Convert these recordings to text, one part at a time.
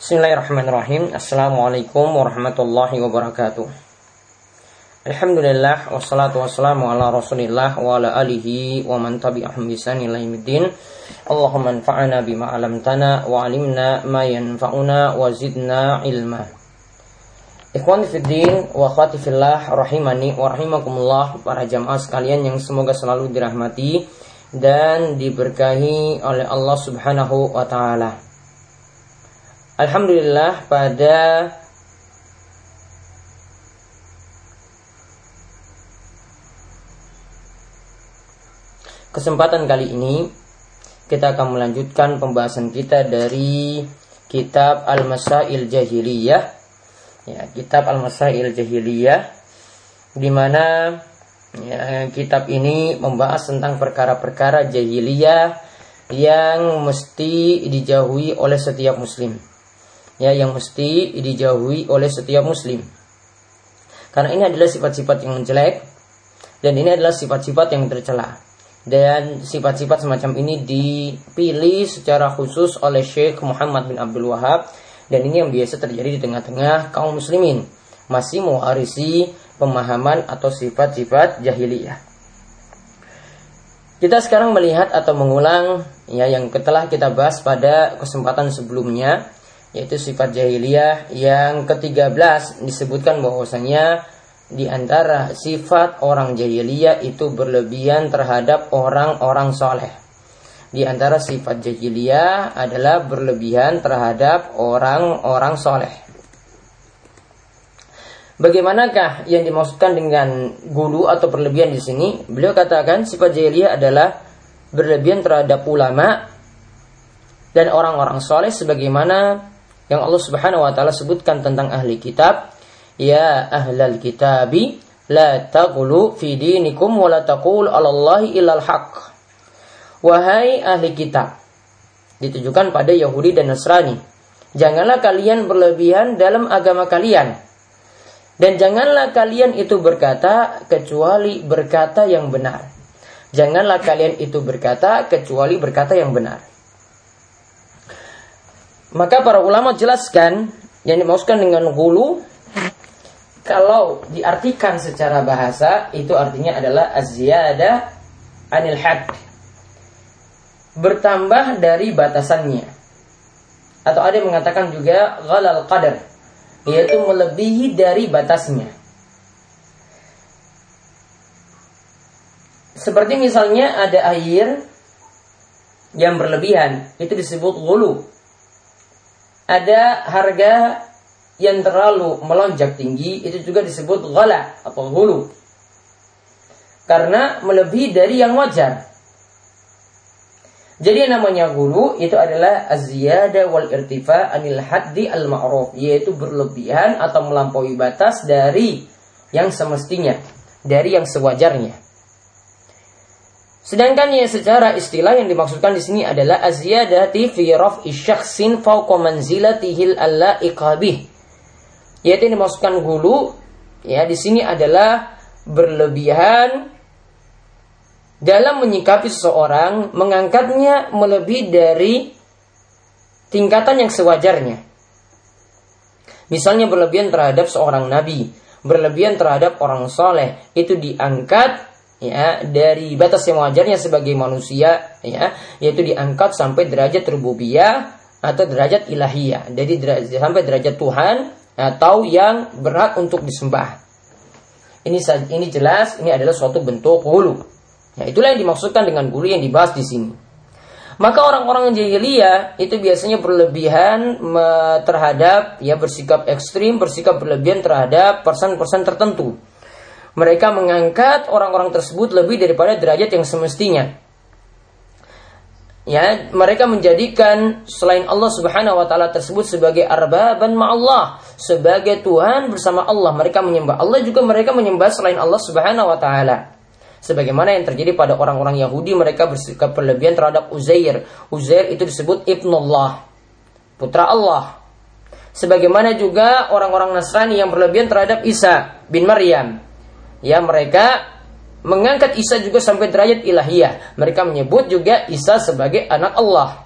Bismillahirrahmanirrahim. Assalamualaikum warahmatullahi wabarakatuh. Alhamdulillah wassalatu wassalamu ala Rasulillah wa ala alihi wa man tabi'ahum bi ila yaumiddin. Allahumma anfa'na bima 'allamtana wa 'allimna ma yanfa'una wa zidna ilma. Ikhwan fiddin wa akhwati fillah rahimani wa rahimakumullah para jamaah sekalian yang semoga selalu dirahmati dan diberkahi oleh Allah Subhanahu wa taala. Alhamdulillah pada kesempatan kali ini kita akan melanjutkan pembahasan kita dari kitab Al-Masail Jahiliyah. Ya, kitab Al-Masail Jahiliyah di mana ya, kitab ini membahas tentang perkara-perkara jahiliyah yang mesti dijauhi oleh setiap muslim ya yang mesti dijauhi oleh setiap muslim. Karena ini adalah sifat-sifat yang jelek dan ini adalah sifat-sifat yang tercela. Dan sifat-sifat semacam ini dipilih secara khusus oleh Syekh Muhammad bin Abdul Wahab dan ini yang biasa terjadi di tengah-tengah kaum muslimin masih mewarisi pemahaman atau sifat-sifat jahiliyah. Kita sekarang melihat atau mengulang ya yang telah kita bahas pada kesempatan sebelumnya yaitu sifat jahiliyah yang ke-13 disebutkan bahwasanya di antara sifat orang jahiliyah itu berlebihan terhadap orang-orang soleh. Di antara sifat jahiliyah adalah berlebihan terhadap orang-orang soleh. Bagaimanakah yang dimaksudkan dengan gulu atau berlebihan di sini? Beliau katakan sifat jahiliyah adalah berlebihan terhadap ulama dan orang-orang soleh sebagaimana yang Allah Subhanahu wa taala sebutkan tentang ahli kitab, ya ahlal kitabi la taqulu fi dinikum wa la taqul 'ala Allahi illal haqq. Wahai ahli kitab, ditujukan pada Yahudi dan Nasrani. Janganlah kalian berlebihan dalam agama kalian. Dan janganlah kalian itu berkata kecuali berkata yang benar. Janganlah kalian itu berkata kecuali berkata yang benar. Maka para ulama jelaskan yang dimaksudkan dengan hulu kalau diartikan secara bahasa itu artinya adalah azyada anil had bertambah dari batasannya. Atau ada yang mengatakan juga ghalal qadar yaitu melebihi dari batasnya. Seperti misalnya ada air yang berlebihan itu disebut gulu ada harga yang terlalu melonjak tinggi itu juga disebut ghala atau hulu. Karena melebihi dari yang wajar. Jadi yang namanya hulu itu adalah aziyada wal irtifa anil haddi al ma'ruf yaitu berlebihan atau melampaui batas dari yang semestinya, dari yang sewajarnya. Sedangkan yang secara istilah yang dimaksudkan di sini adalah aziyadati fi raf'i syakhsin fawqa manzilatihil alla iqabih. Yaitu yang dimaksudkan gulu ya di sini adalah berlebihan dalam menyikapi seseorang mengangkatnya melebihi dari tingkatan yang sewajarnya. Misalnya berlebihan terhadap seorang nabi, berlebihan terhadap orang soleh, itu diangkat ya dari batas yang wajarnya sebagai manusia ya yaitu diangkat sampai derajat rububiyah atau derajat ilahiyah. Jadi derajat, sampai derajat Tuhan atau yang berhak untuk disembah. Ini ini jelas ini adalah suatu bentuk hulu ya itulah yang dimaksudkan dengan hulu yang dibahas di sini. Maka orang-orang jahiliyah itu biasanya berlebihan terhadap ya bersikap ekstrim bersikap berlebihan terhadap persen-persen tertentu mereka mengangkat orang-orang tersebut lebih daripada derajat yang semestinya. Ya, mereka menjadikan selain Allah Subhanahu wa taala tersebut sebagai arbaban ma'allah, sebagai Tuhan bersama Allah. Mereka menyembah Allah juga mereka menyembah selain Allah Subhanahu wa taala. Sebagaimana yang terjadi pada orang-orang Yahudi, mereka bersikap berlebihan terhadap Uzair. Uzair itu disebut ibnullah, putra Allah. Sebagaimana juga orang-orang Nasrani yang berlebihan terhadap Isa bin Maryam ya mereka mengangkat Isa juga sampai derajat ilahiyah. Mereka menyebut juga Isa sebagai anak Allah.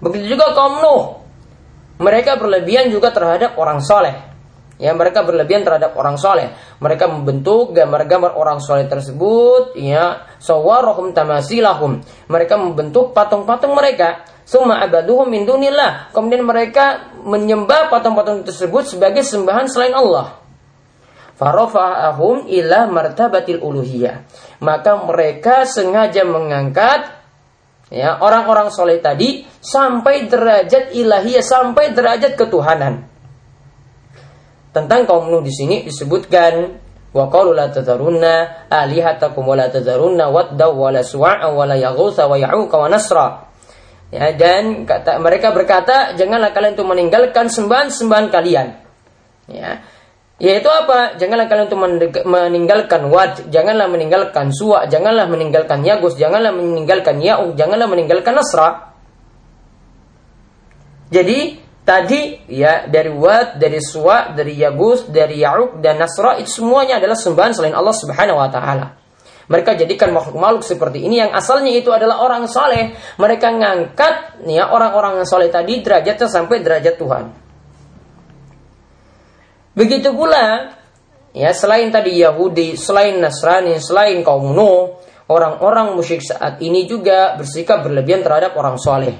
Begitu juga kaum Nuh. Mereka berlebihan juga terhadap orang soleh. Ya, mereka berlebihan terhadap orang soleh. Mereka membentuk gambar-gambar orang soleh tersebut. Ya, sawarohum tamasilahum. Mereka membentuk patung-patung mereka. Suma abaduhum min dunillah. Kemudian mereka menyembah patung-patung tersebut sebagai sembahan selain Allah. Farofa'ahum ila martabatil uluhiyah. Maka mereka sengaja mengangkat ya orang-orang soleh tadi sampai derajat ilahiyah sampai derajat ketuhanan. Tentang kaum Nuh di sini disebutkan wa qalu la tadharunna alihatakum wa la tadharunna wadda wa la ya dan kata mereka berkata janganlah kalian untuk meninggalkan sembahan-sembahan kalian. Ya yaitu apa? Janganlah kalian untuk meninggalkan Wad, janganlah meninggalkan Suwa, janganlah meninggalkan Yagus, janganlah meninggalkan Ya'u, janganlah meninggalkan Nasra. Jadi tadi ya dari Wad, dari Suwa, dari Yagus, dari Ya'uk dan Nasra itu semuanya adalah sembahan selain Allah Subhanahu wa taala. Mereka jadikan makhluk-makhluk seperti ini yang asalnya itu adalah orang soleh. Mereka ngangkat ya orang-orang soleh tadi derajatnya sampai derajat Tuhan. Begitu pula ya selain tadi Yahudi, selain Nasrani, selain kaum Nuh, orang-orang musyrik saat ini juga bersikap berlebihan terhadap orang soleh.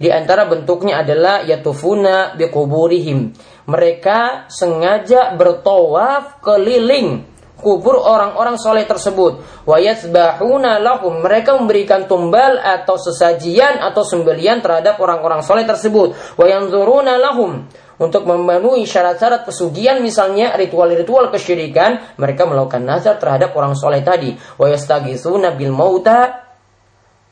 Di antara bentuknya adalah yatufuna biquburihim. Mereka sengaja bertawaf keliling kubur orang-orang soleh tersebut. Wayatsbahuna lahum. Mereka memberikan tumbal atau sesajian atau sembelian terhadap orang-orang soleh tersebut. Wayanzuruna lahum untuk memenuhi syarat-syarat pesugihan misalnya ritual-ritual kesyirikan mereka melakukan nazar terhadap orang soleh tadi wa yastaghitsuna bil mauta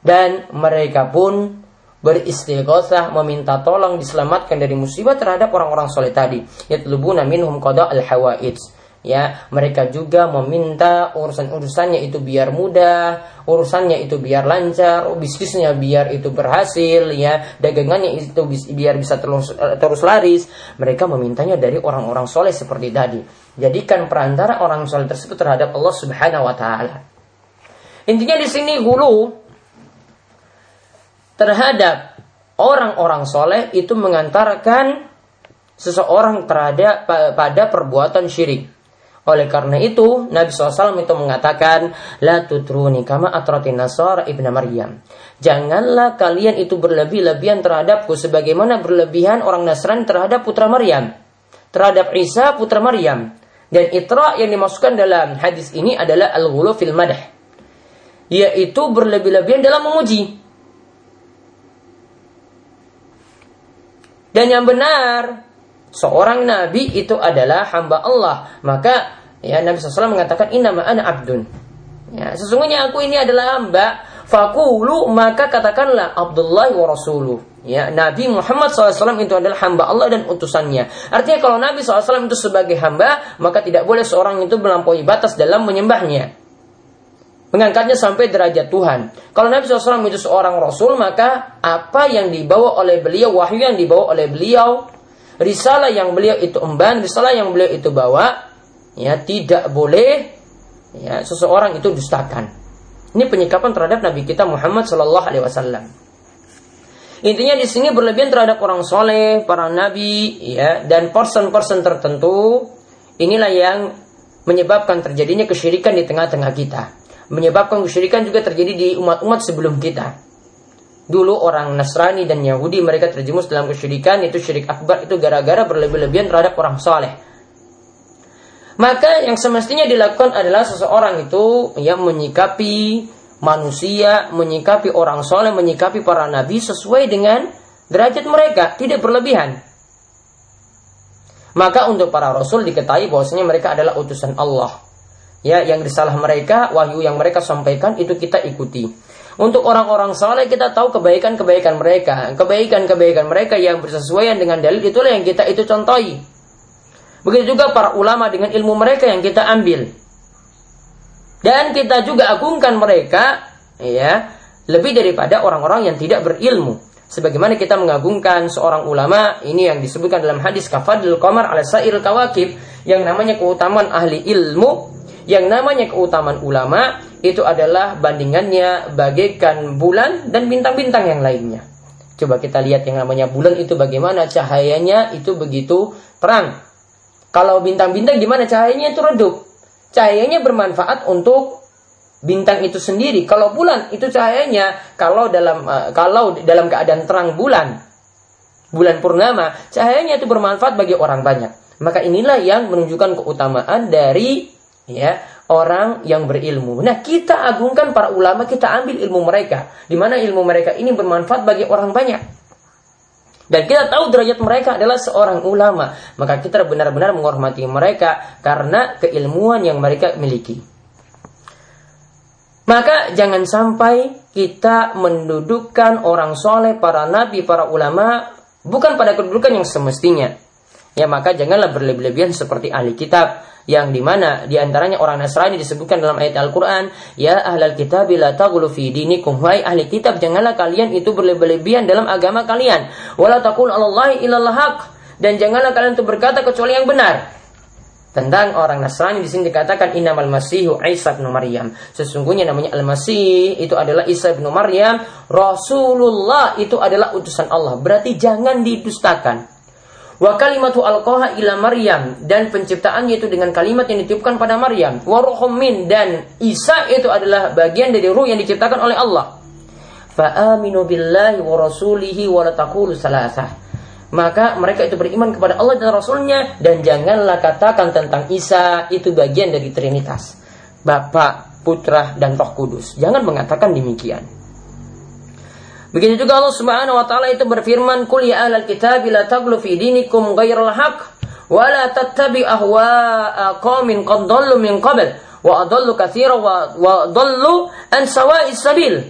dan mereka pun beristighosah meminta tolong diselamatkan dari musibah terhadap orang-orang soleh tadi yatlubuna minhum qada al hawaij ya mereka juga meminta urusan-urusannya itu biar mudah urusannya itu biar lancar bisnisnya biar itu berhasil ya. Dagangannya itu biar bisa terus terus laris. Mereka memintanya dari orang-orang soleh seperti tadi. Jadikan perantara orang soleh tersebut terhadap Allah Subhanahu Wa Taala. Intinya di sini hulu terhadap orang-orang soleh itu mengantarkan seseorang terhadap pada perbuatan syirik oleh karena itu, Nabi SAW itu mengatakan, La tutruni kama atratin nasara ibn Maryam. Janganlah kalian itu berlebih-lebihan terhadapku sebagaimana berlebihan orang Nasrani terhadap putra Maryam. Terhadap Isa putra Maryam. Dan itra yang dimasukkan dalam hadis ini adalah al-ghulu fil madah. Yaitu berlebih-lebihan dalam memuji. Dan yang benar, seorang nabi itu adalah hamba Allah. Maka Ya Nabi SAW mengatakan inna ana abdun. Ya, sesungguhnya aku ini adalah hamba. Fakulu maka katakanlah Abdullah wa Rasuluh. Ya, Nabi Muhammad SAW itu adalah hamba Allah dan utusannya. Artinya kalau Nabi SAW itu sebagai hamba, maka tidak boleh seorang itu melampaui batas dalam menyembahnya. Mengangkatnya sampai derajat Tuhan. Kalau Nabi SAW itu seorang Rasul, maka apa yang dibawa oleh beliau, wahyu yang dibawa oleh beliau, risalah yang beliau itu emban, risalah yang beliau itu bawa, ya tidak boleh ya seseorang itu dustakan. Ini penyikapan terhadap Nabi kita Muhammad Shallallahu Alaihi Wasallam. Intinya di sini berlebihan terhadap orang soleh, para nabi, ya, dan person-person tertentu. Inilah yang menyebabkan terjadinya kesyirikan di tengah-tengah kita. Menyebabkan kesyirikan juga terjadi di umat-umat sebelum kita. Dulu orang Nasrani dan Yahudi mereka terjemus dalam kesyirikan itu syirik akbar itu gara-gara berlebih-lebihan terhadap orang soleh. Maka yang semestinya dilakukan adalah seseorang itu yang menyikapi manusia, menyikapi orang soleh, menyikapi para nabi sesuai dengan derajat mereka, tidak berlebihan. Maka untuk para rasul diketahui bahwasanya mereka adalah utusan Allah. Ya, yang disalah mereka, wahyu yang mereka sampaikan itu kita ikuti. Untuk orang-orang soleh kita tahu kebaikan-kebaikan mereka, kebaikan-kebaikan mereka yang bersesuaian dengan dalil itulah yang kita itu contohi. Begitu juga para ulama dengan ilmu mereka yang kita ambil. Dan kita juga agungkan mereka ya lebih daripada orang-orang yang tidak berilmu. Sebagaimana kita mengagungkan seorang ulama ini yang disebutkan dalam hadis kafadil qamar ala sair kawakib yang namanya keutamaan ahli ilmu yang namanya keutamaan ulama itu adalah bandingannya bagaikan bulan dan bintang-bintang yang lainnya. Coba kita lihat yang namanya bulan itu bagaimana cahayanya itu begitu terang. Kalau bintang-bintang gimana cahayanya itu redup. Cahayanya bermanfaat untuk bintang itu sendiri. Kalau bulan itu cahayanya kalau dalam uh, kalau dalam keadaan terang bulan bulan purnama, cahayanya itu bermanfaat bagi orang banyak. Maka inilah yang menunjukkan keutamaan dari ya orang yang berilmu. Nah, kita agungkan para ulama, kita ambil ilmu mereka. Di mana ilmu mereka ini bermanfaat bagi orang banyak. Dan kita tahu derajat mereka adalah seorang ulama. Maka kita benar-benar menghormati mereka karena keilmuan yang mereka miliki. Maka jangan sampai kita mendudukkan orang soleh, para nabi, para ulama bukan pada kedudukan yang semestinya. Ya maka janganlah berlebihan seperti ahli kitab yang di mana di antaranya orang Nasrani disebutkan dalam ayat Al-Quran ya ahlal kitab la taghlu fi dinikum wahai ahli kitab janganlah kalian itu berlebihan dalam agama kalian wala taqul alallahi illallah dan janganlah kalian itu berkata kecuali yang benar tentang orang Nasrani di sini dikatakan innamal masihu Isa bin Maryam. Sesungguhnya namanya Al-Masih itu adalah Isa bin Maryam, Rasulullah itu adalah utusan Allah. Berarti jangan didustakan. Wa kalimatu alqaha ila Maryam dan penciptaannya itu dengan kalimat yang ditiupkan pada Maryam. Wa min dan Isa itu adalah bagian dari ruh yang diciptakan oleh Allah. Fa aminu billahi wa rasulihi wa la taqulu salasah. Maka mereka itu beriman kepada Allah dan Rasulnya dan janganlah katakan tentang Isa itu bagian dari Trinitas. Bapa, Putra, dan Roh Kudus. Jangan mengatakan demikian. Begitu juga Allah Subhanahu wa taala itu berfirman, "Qul ya ahlal kitab la taghlu fi dinikum ghairal haqq wa la tattabi ahwa'a qaumin qad dhallu min qabl wa adallu katsira wa, wa dhallu an sawa'is sabil."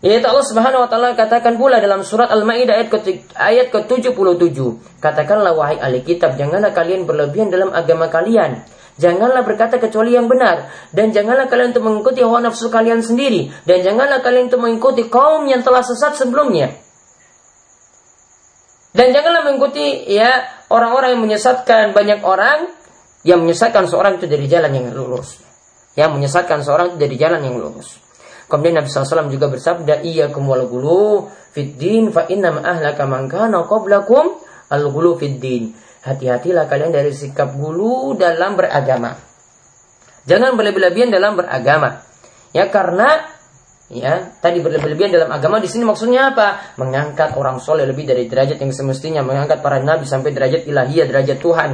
Yaitu Allah Subhanahu wa taala katakan pula dalam surat Al-Maidah ayat ke ayat ke-77, katakanlah wahai ahli kitab, janganlah kalian berlebihan dalam agama kalian Janganlah berkata kecuali yang benar. Dan janganlah kalian untuk mengikuti hawa nafsu kalian sendiri. Dan janganlah kalian untuk mengikuti kaum yang telah sesat sebelumnya. Dan janganlah mengikuti ya orang-orang yang menyesatkan banyak orang yang menyesatkan seorang itu dari jalan yang lurus. Yang menyesatkan seorang itu dari jalan yang lurus. Kemudian Nabi SAW juga bersabda, Iya kumwal gulu fid din fa innam ahlaka man kana qablakum al gulu fid din hati-hatilah kalian dari sikap gulu dalam beragama. Jangan berlebihan dalam beragama. Ya karena ya tadi berlebihan dalam agama di sini maksudnya apa? Mengangkat orang soleh lebih dari derajat yang semestinya, mengangkat para nabi sampai derajat ilahiyah, derajat Tuhan.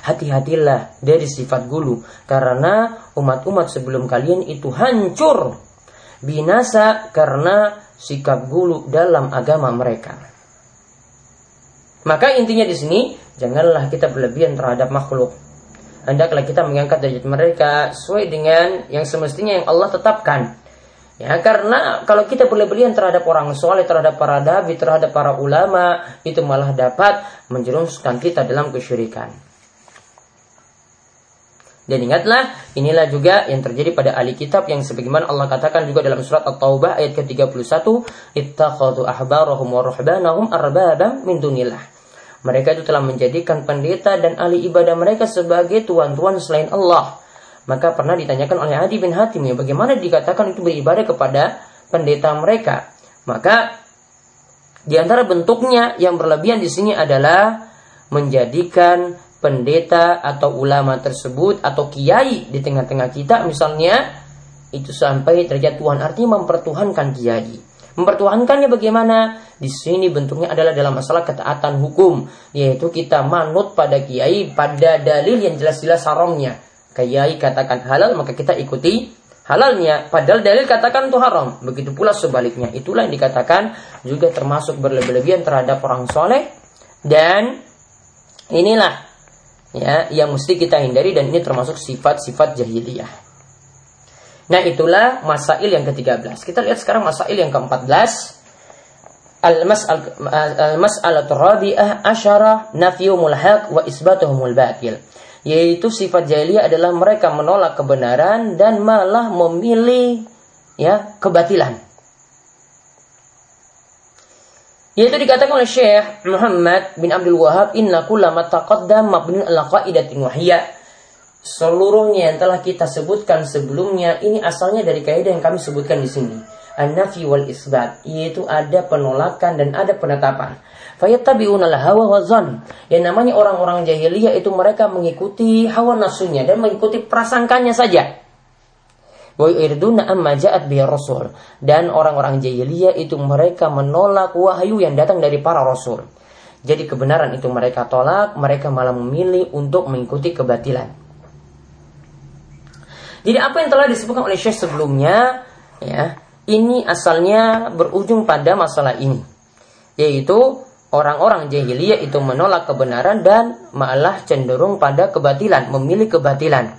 Hati-hatilah dari sifat gulu karena umat-umat sebelum kalian itu hancur binasa karena sikap gulu dalam agama mereka. Maka intinya di sini janganlah kita berlebihan terhadap makhluk. Hendaklah kita mengangkat derajat mereka sesuai dengan yang semestinya yang Allah tetapkan. Ya, karena kalau kita berlebihan terhadap orang soleh, terhadap para dabi, terhadap para ulama, itu malah dapat menjerumuskan kita dalam kesyirikan. Dan ingatlah, inilah juga yang terjadi pada ahli kitab yang sebagaimana Allah katakan juga dalam surat At-Taubah ayat ke-31, ittakhadhu ahbarahum wa ruhbanahum arbabam min dunillah. Mereka itu telah menjadikan pendeta dan ahli ibadah mereka sebagai tuan-tuan selain Allah. Maka pernah ditanyakan oleh Adi bin Hatim ya, bagaimana dikatakan itu beribadah kepada pendeta mereka. Maka di antara bentuknya yang berlebihan di sini adalah menjadikan pendeta atau ulama tersebut atau kiai di tengah-tengah kita misalnya itu sampai derajat Tuhan artinya mempertuhankan kiai. Mempertuhankannya bagaimana? Di sini bentuknya adalah dalam masalah ketaatan hukum, yaitu kita manut pada kiai pada dalil yang jelas-jelas haramnya. Kiai katakan halal, maka kita ikuti halalnya. Padahal dalil katakan itu haram. Begitu pula sebaliknya. Itulah yang dikatakan juga termasuk berlebihan terhadap orang soleh. Dan inilah ya yang mesti kita hindari dan ini termasuk sifat-sifat jahiliyah. Nah itulah masail yang ke-13. Kita lihat sekarang masail yang ke-14. Al-mas'alatul rabi'ah asyara nafiyumul haq wa isbatuhumul batil. Yaitu sifat jahiliyah adalah mereka menolak kebenaran dan malah memilih ya kebatilan. Yaitu dikatakan oleh Syekh Muhammad bin Abdul Wahab inna kullama taqaddam mabniun ala qaidatin wahiyah Seluruhnya yang telah kita sebutkan sebelumnya ini asalnya dari kaidah yang kami sebutkan di sini. an-nafi wal isbat, yaitu ada penolakan dan ada penetapan. Fayattabi'una hawa wa zan. Yang namanya orang-orang jahiliyah itu mereka mengikuti hawa nafsunya dan mengikuti prasangkanya saja. Wa irduna amma ja'at rasul. Dan orang-orang jahiliyah itu mereka menolak wahyu yang datang dari para rasul. Jadi kebenaran itu mereka tolak, mereka malah memilih untuk mengikuti kebatilan. Jadi apa yang telah disebutkan oleh Syekh sebelumnya, ya, ini asalnya berujung pada masalah ini, yaitu orang-orang jahiliyah itu menolak kebenaran dan malah cenderung pada kebatilan, memilih kebatilan.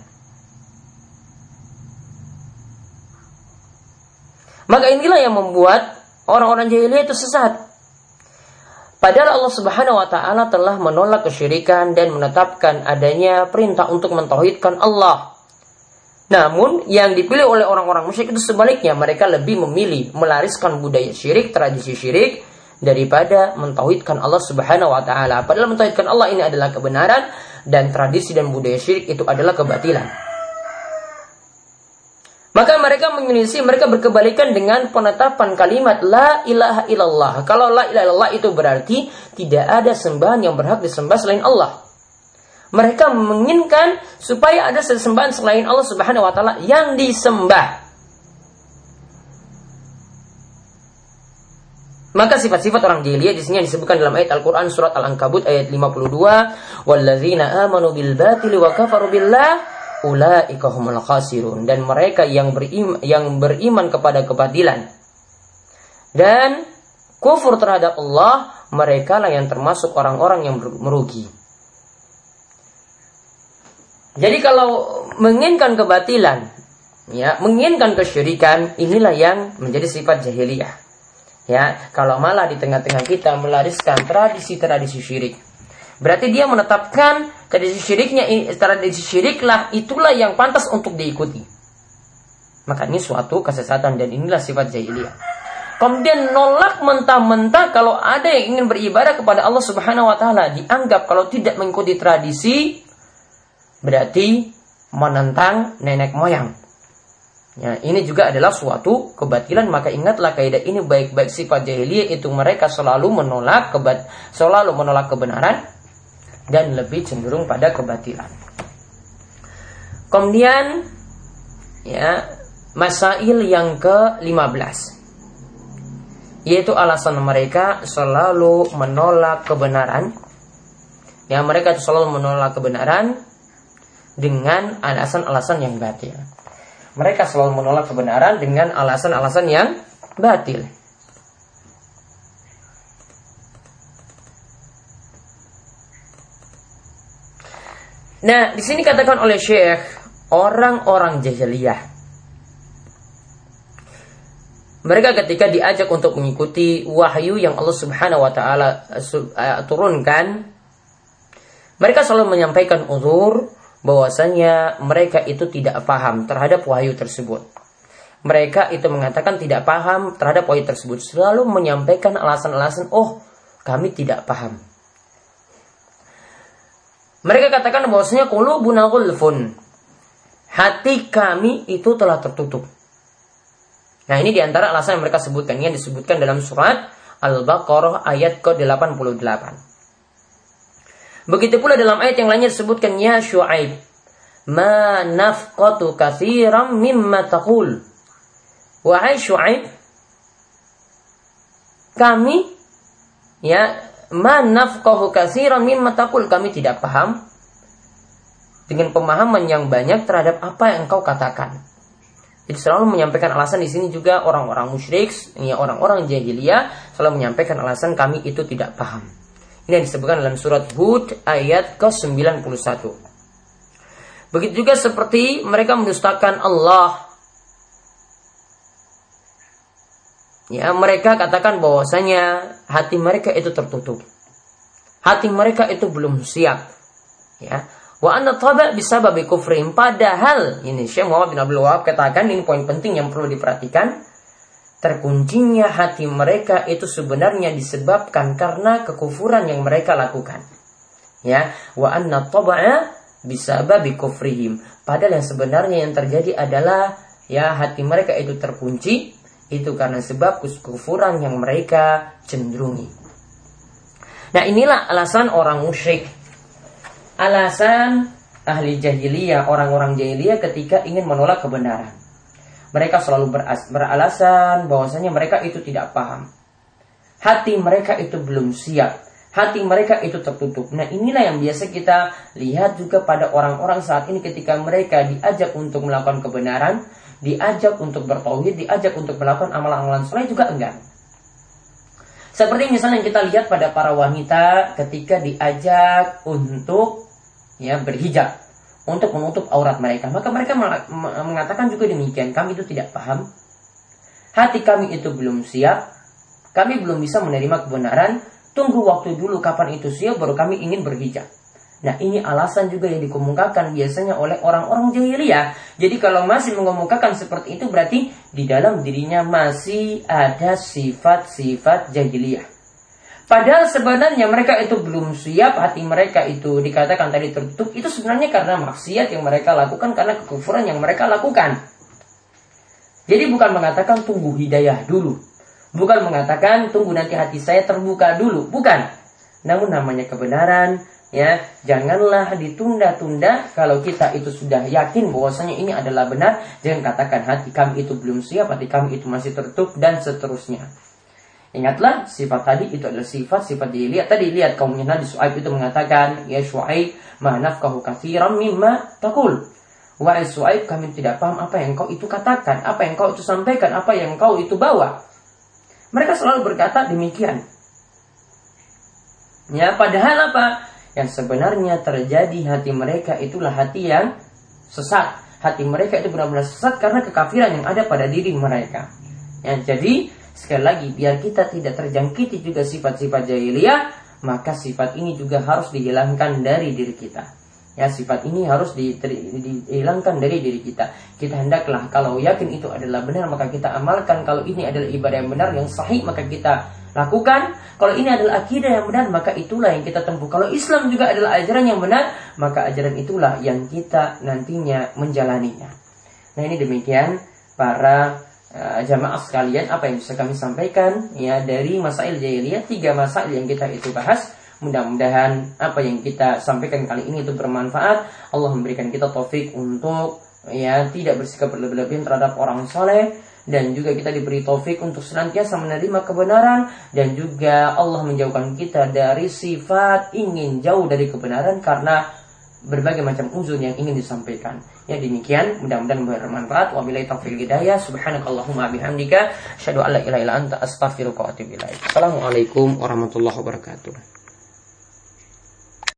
Maka inilah yang membuat orang-orang jahiliyah itu sesat. Padahal Allah Subhanahu wa taala telah menolak kesyirikan dan menetapkan adanya perintah untuk mentauhidkan Allah. Namun yang dipilih oleh orang-orang musyrik itu sebaliknya, mereka lebih memilih melariskan budaya syirik, tradisi syirik daripada mentauhidkan Allah Subhanahu wa taala. Padahal mentauhidkan Allah ini adalah kebenaran dan tradisi dan budaya syirik itu adalah kebatilan. Maka mereka menyelisih, mereka berkebalikan dengan penetapan kalimat La ilaha illallah. Kalau La ilaha illallah itu berarti tidak ada sembahan yang berhak disembah selain Allah. Mereka menginginkan supaya ada sesembahan selain Allah Subhanahu wa taala yang disembah. Maka sifat-sifat orang jahiliyah di sini disebutkan dalam ayat Al-Qur'an surat Al-Ankabut ayat 52, "Walladzina amanu bil batili wa kafaru billah khasirun dan mereka yang beriman yang beriman kepada kebatilan dan kufur terhadap Allah mereka lah yang termasuk orang-orang yang merugi. Jadi kalau menginginkan kebatilan, ya, menginginkan kesyirikan, inilah yang menjadi sifat jahiliyah. Ya, kalau malah di tengah-tengah kita melariskan tradisi-tradisi syirik, Berarti dia menetapkan tradisi syiriknya, tradisi syiriklah itulah yang pantas untuk diikuti. Maka ini suatu kesesatan dan inilah sifat jahiliyah. Kemudian nolak mentah-mentah kalau ada yang ingin beribadah kepada Allah Subhanahu wa taala dianggap kalau tidak mengikuti tradisi berarti menentang nenek moyang. Ya, ini juga adalah suatu kebatilan maka ingatlah kaidah ini baik-baik sifat jahiliyah itu mereka selalu menolak kebat selalu menolak kebenaran dan lebih cenderung pada kebatilan. Kemudian ya, masail yang ke-15 yaitu alasan mereka selalu menolak kebenaran. Ya, mereka selalu menolak kebenaran dengan alasan-alasan yang batil. Mereka selalu menolak kebenaran dengan alasan-alasan yang batil. Nah, di sini katakan oleh Syekh orang-orang jahiliyah. Mereka ketika diajak untuk mengikuti wahyu yang Allah Subhanahu wa taala uh, turunkan, mereka selalu menyampaikan uzur bahwasanya mereka itu tidak paham terhadap wahyu tersebut. Mereka itu mengatakan tidak paham terhadap wahyu tersebut, selalu menyampaikan alasan-alasan, "Oh, kami tidak paham." Mereka katakan bahwasanya qulubuna ghulfun. Hati kami itu telah tertutup. Nah, ini di antara alasan yang mereka sebutkan yang disebutkan dalam surat Al-Baqarah ayat ke-88. Begitu pula dalam ayat yang lainnya disebutkan ya Syuaib, ma nafqatu katsiran mimma taqul. Wahai Syuaib, kami ya ma nafqahu katsiran mimma taqul kami tidak paham dengan pemahaman yang banyak terhadap apa yang engkau katakan. Jadi selalu menyampaikan alasan di sini juga orang-orang musyrik, ya orang-orang jahiliyah selalu menyampaikan alasan kami itu tidak paham. Ini yang disebutkan dalam surat Hud ayat ke-91. Begitu juga seperti mereka mendustakan Allah. Ya, mereka katakan bahwasanya hati mereka itu tertutup. Hati mereka itu belum siap. Ya. Wa anna taba bisa babi kufrim. Padahal ini Syekh Muhammad bin Abdul Wahab katakan ini poin penting yang perlu diperhatikan. Terkuncinya hati mereka itu sebenarnya disebabkan karena kekufuran yang mereka lakukan. Ya, wa anna taba'a bisa babi kufrihim. Padahal yang sebenarnya yang terjadi adalah ya hati mereka itu terkunci Itu karena sebab kekufuran yang mereka cenderungi. Nah inilah alasan orang musyrik. Alasan ahli jahiliyah, orang-orang jahiliyah ketika ingin menolak kebenaran. Mereka selalu beralasan bahwasanya mereka itu tidak paham. Hati mereka itu belum siap hati mereka itu tertutup. Nah inilah yang biasa kita lihat juga pada orang-orang saat ini ketika mereka diajak untuk melakukan kebenaran, diajak untuk bertauhid, diajak untuk melakukan amalan-amalan soleh juga enggak. Seperti misalnya yang kita lihat pada para wanita ketika diajak untuk ya berhijab untuk menutup aurat mereka, maka mereka mengatakan juga demikian, kami itu tidak paham, hati kami itu belum siap, kami belum bisa menerima kebenaran, Tunggu waktu dulu kapan itu siap baru kami ingin berhijab. Nah ini alasan juga yang dikemukakan biasanya oleh orang-orang jahiliyah. Jadi kalau masih mengemukakan seperti itu berarti di dalam dirinya masih ada sifat-sifat jahiliyah. Padahal sebenarnya mereka itu belum siap, hati mereka itu dikatakan tadi tertutup. Itu sebenarnya karena maksiat yang mereka lakukan, karena kekufuran yang mereka lakukan. Jadi bukan mengatakan tunggu hidayah dulu. Bukan mengatakan tunggu nanti hati saya terbuka dulu, bukan. Namun namanya kebenaran, ya janganlah ditunda-tunda kalau kita itu sudah yakin bahwasanya ini adalah benar. Jangan katakan hati kami itu belum siap, hati kami itu masih tertutup dan seterusnya. Ingatlah sifat tadi itu adalah sifat-sifat dilihat. Tadi lihat kaumnya Nabi Su'aib itu mengatakan, Ya Su'aib, ma nafkahu kathiran mimma takul. Wahai Su'aib, kami tidak paham apa yang kau itu katakan, apa yang kau itu sampaikan, apa yang kau itu bawa. Mereka selalu berkata demikian. Ya, padahal apa? Yang sebenarnya terjadi hati mereka itulah hati yang sesat. Hati mereka itu benar-benar sesat karena kekafiran yang ada pada diri mereka. Ya, jadi sekali lagi biar kita tidak terjangkiti juga sifat-sifat jahiliyah, maka sifat ini juga harus dihilangkan dari diri kita. Ya sifat ini harus dihilangkan dari diri kita. Kita hendaklah kalau yakin itu adalah benar maka kita amalkan. Kalau ini adalah ibadah yang benar yang sahih maka kita lakukan. Kalau ini adalah akidah yang benar maka itulah yang kita tempuh. Kalau Islam juga adalah ajaran yang benar maka ajaran itulah yang kita nantinya menjalaninya. Nah ini demikian para uh, jamaah sekalian apa yang bisa kami sampaikan ya dari masail jahiliyah tiga masail yang kita itu bahas Mudah-mudahan apa yang kita sampaikan kali ini itu bermanfaat. Allah memberikan kita taufik untuk ya tidak bersikap berlebihan terhadap orang soleh dan juga kita diberi taufik untuk senantiasa menerima kebenaran dan juga Allah menjauhkan kita dari sifat ingin jauh dari kebenaran karena berbagai macam uzur yang ingin disampaikan. Ya demikian, mudah-mudahan bermanfaat. Wabillahi taufiq hidayah. Subhanakallahumma bihamdika asyhadu an la ilaha illa anta astaghfiruka wa atubu ilaik. Assalamualaikum warahmatullahi wabarakatuh.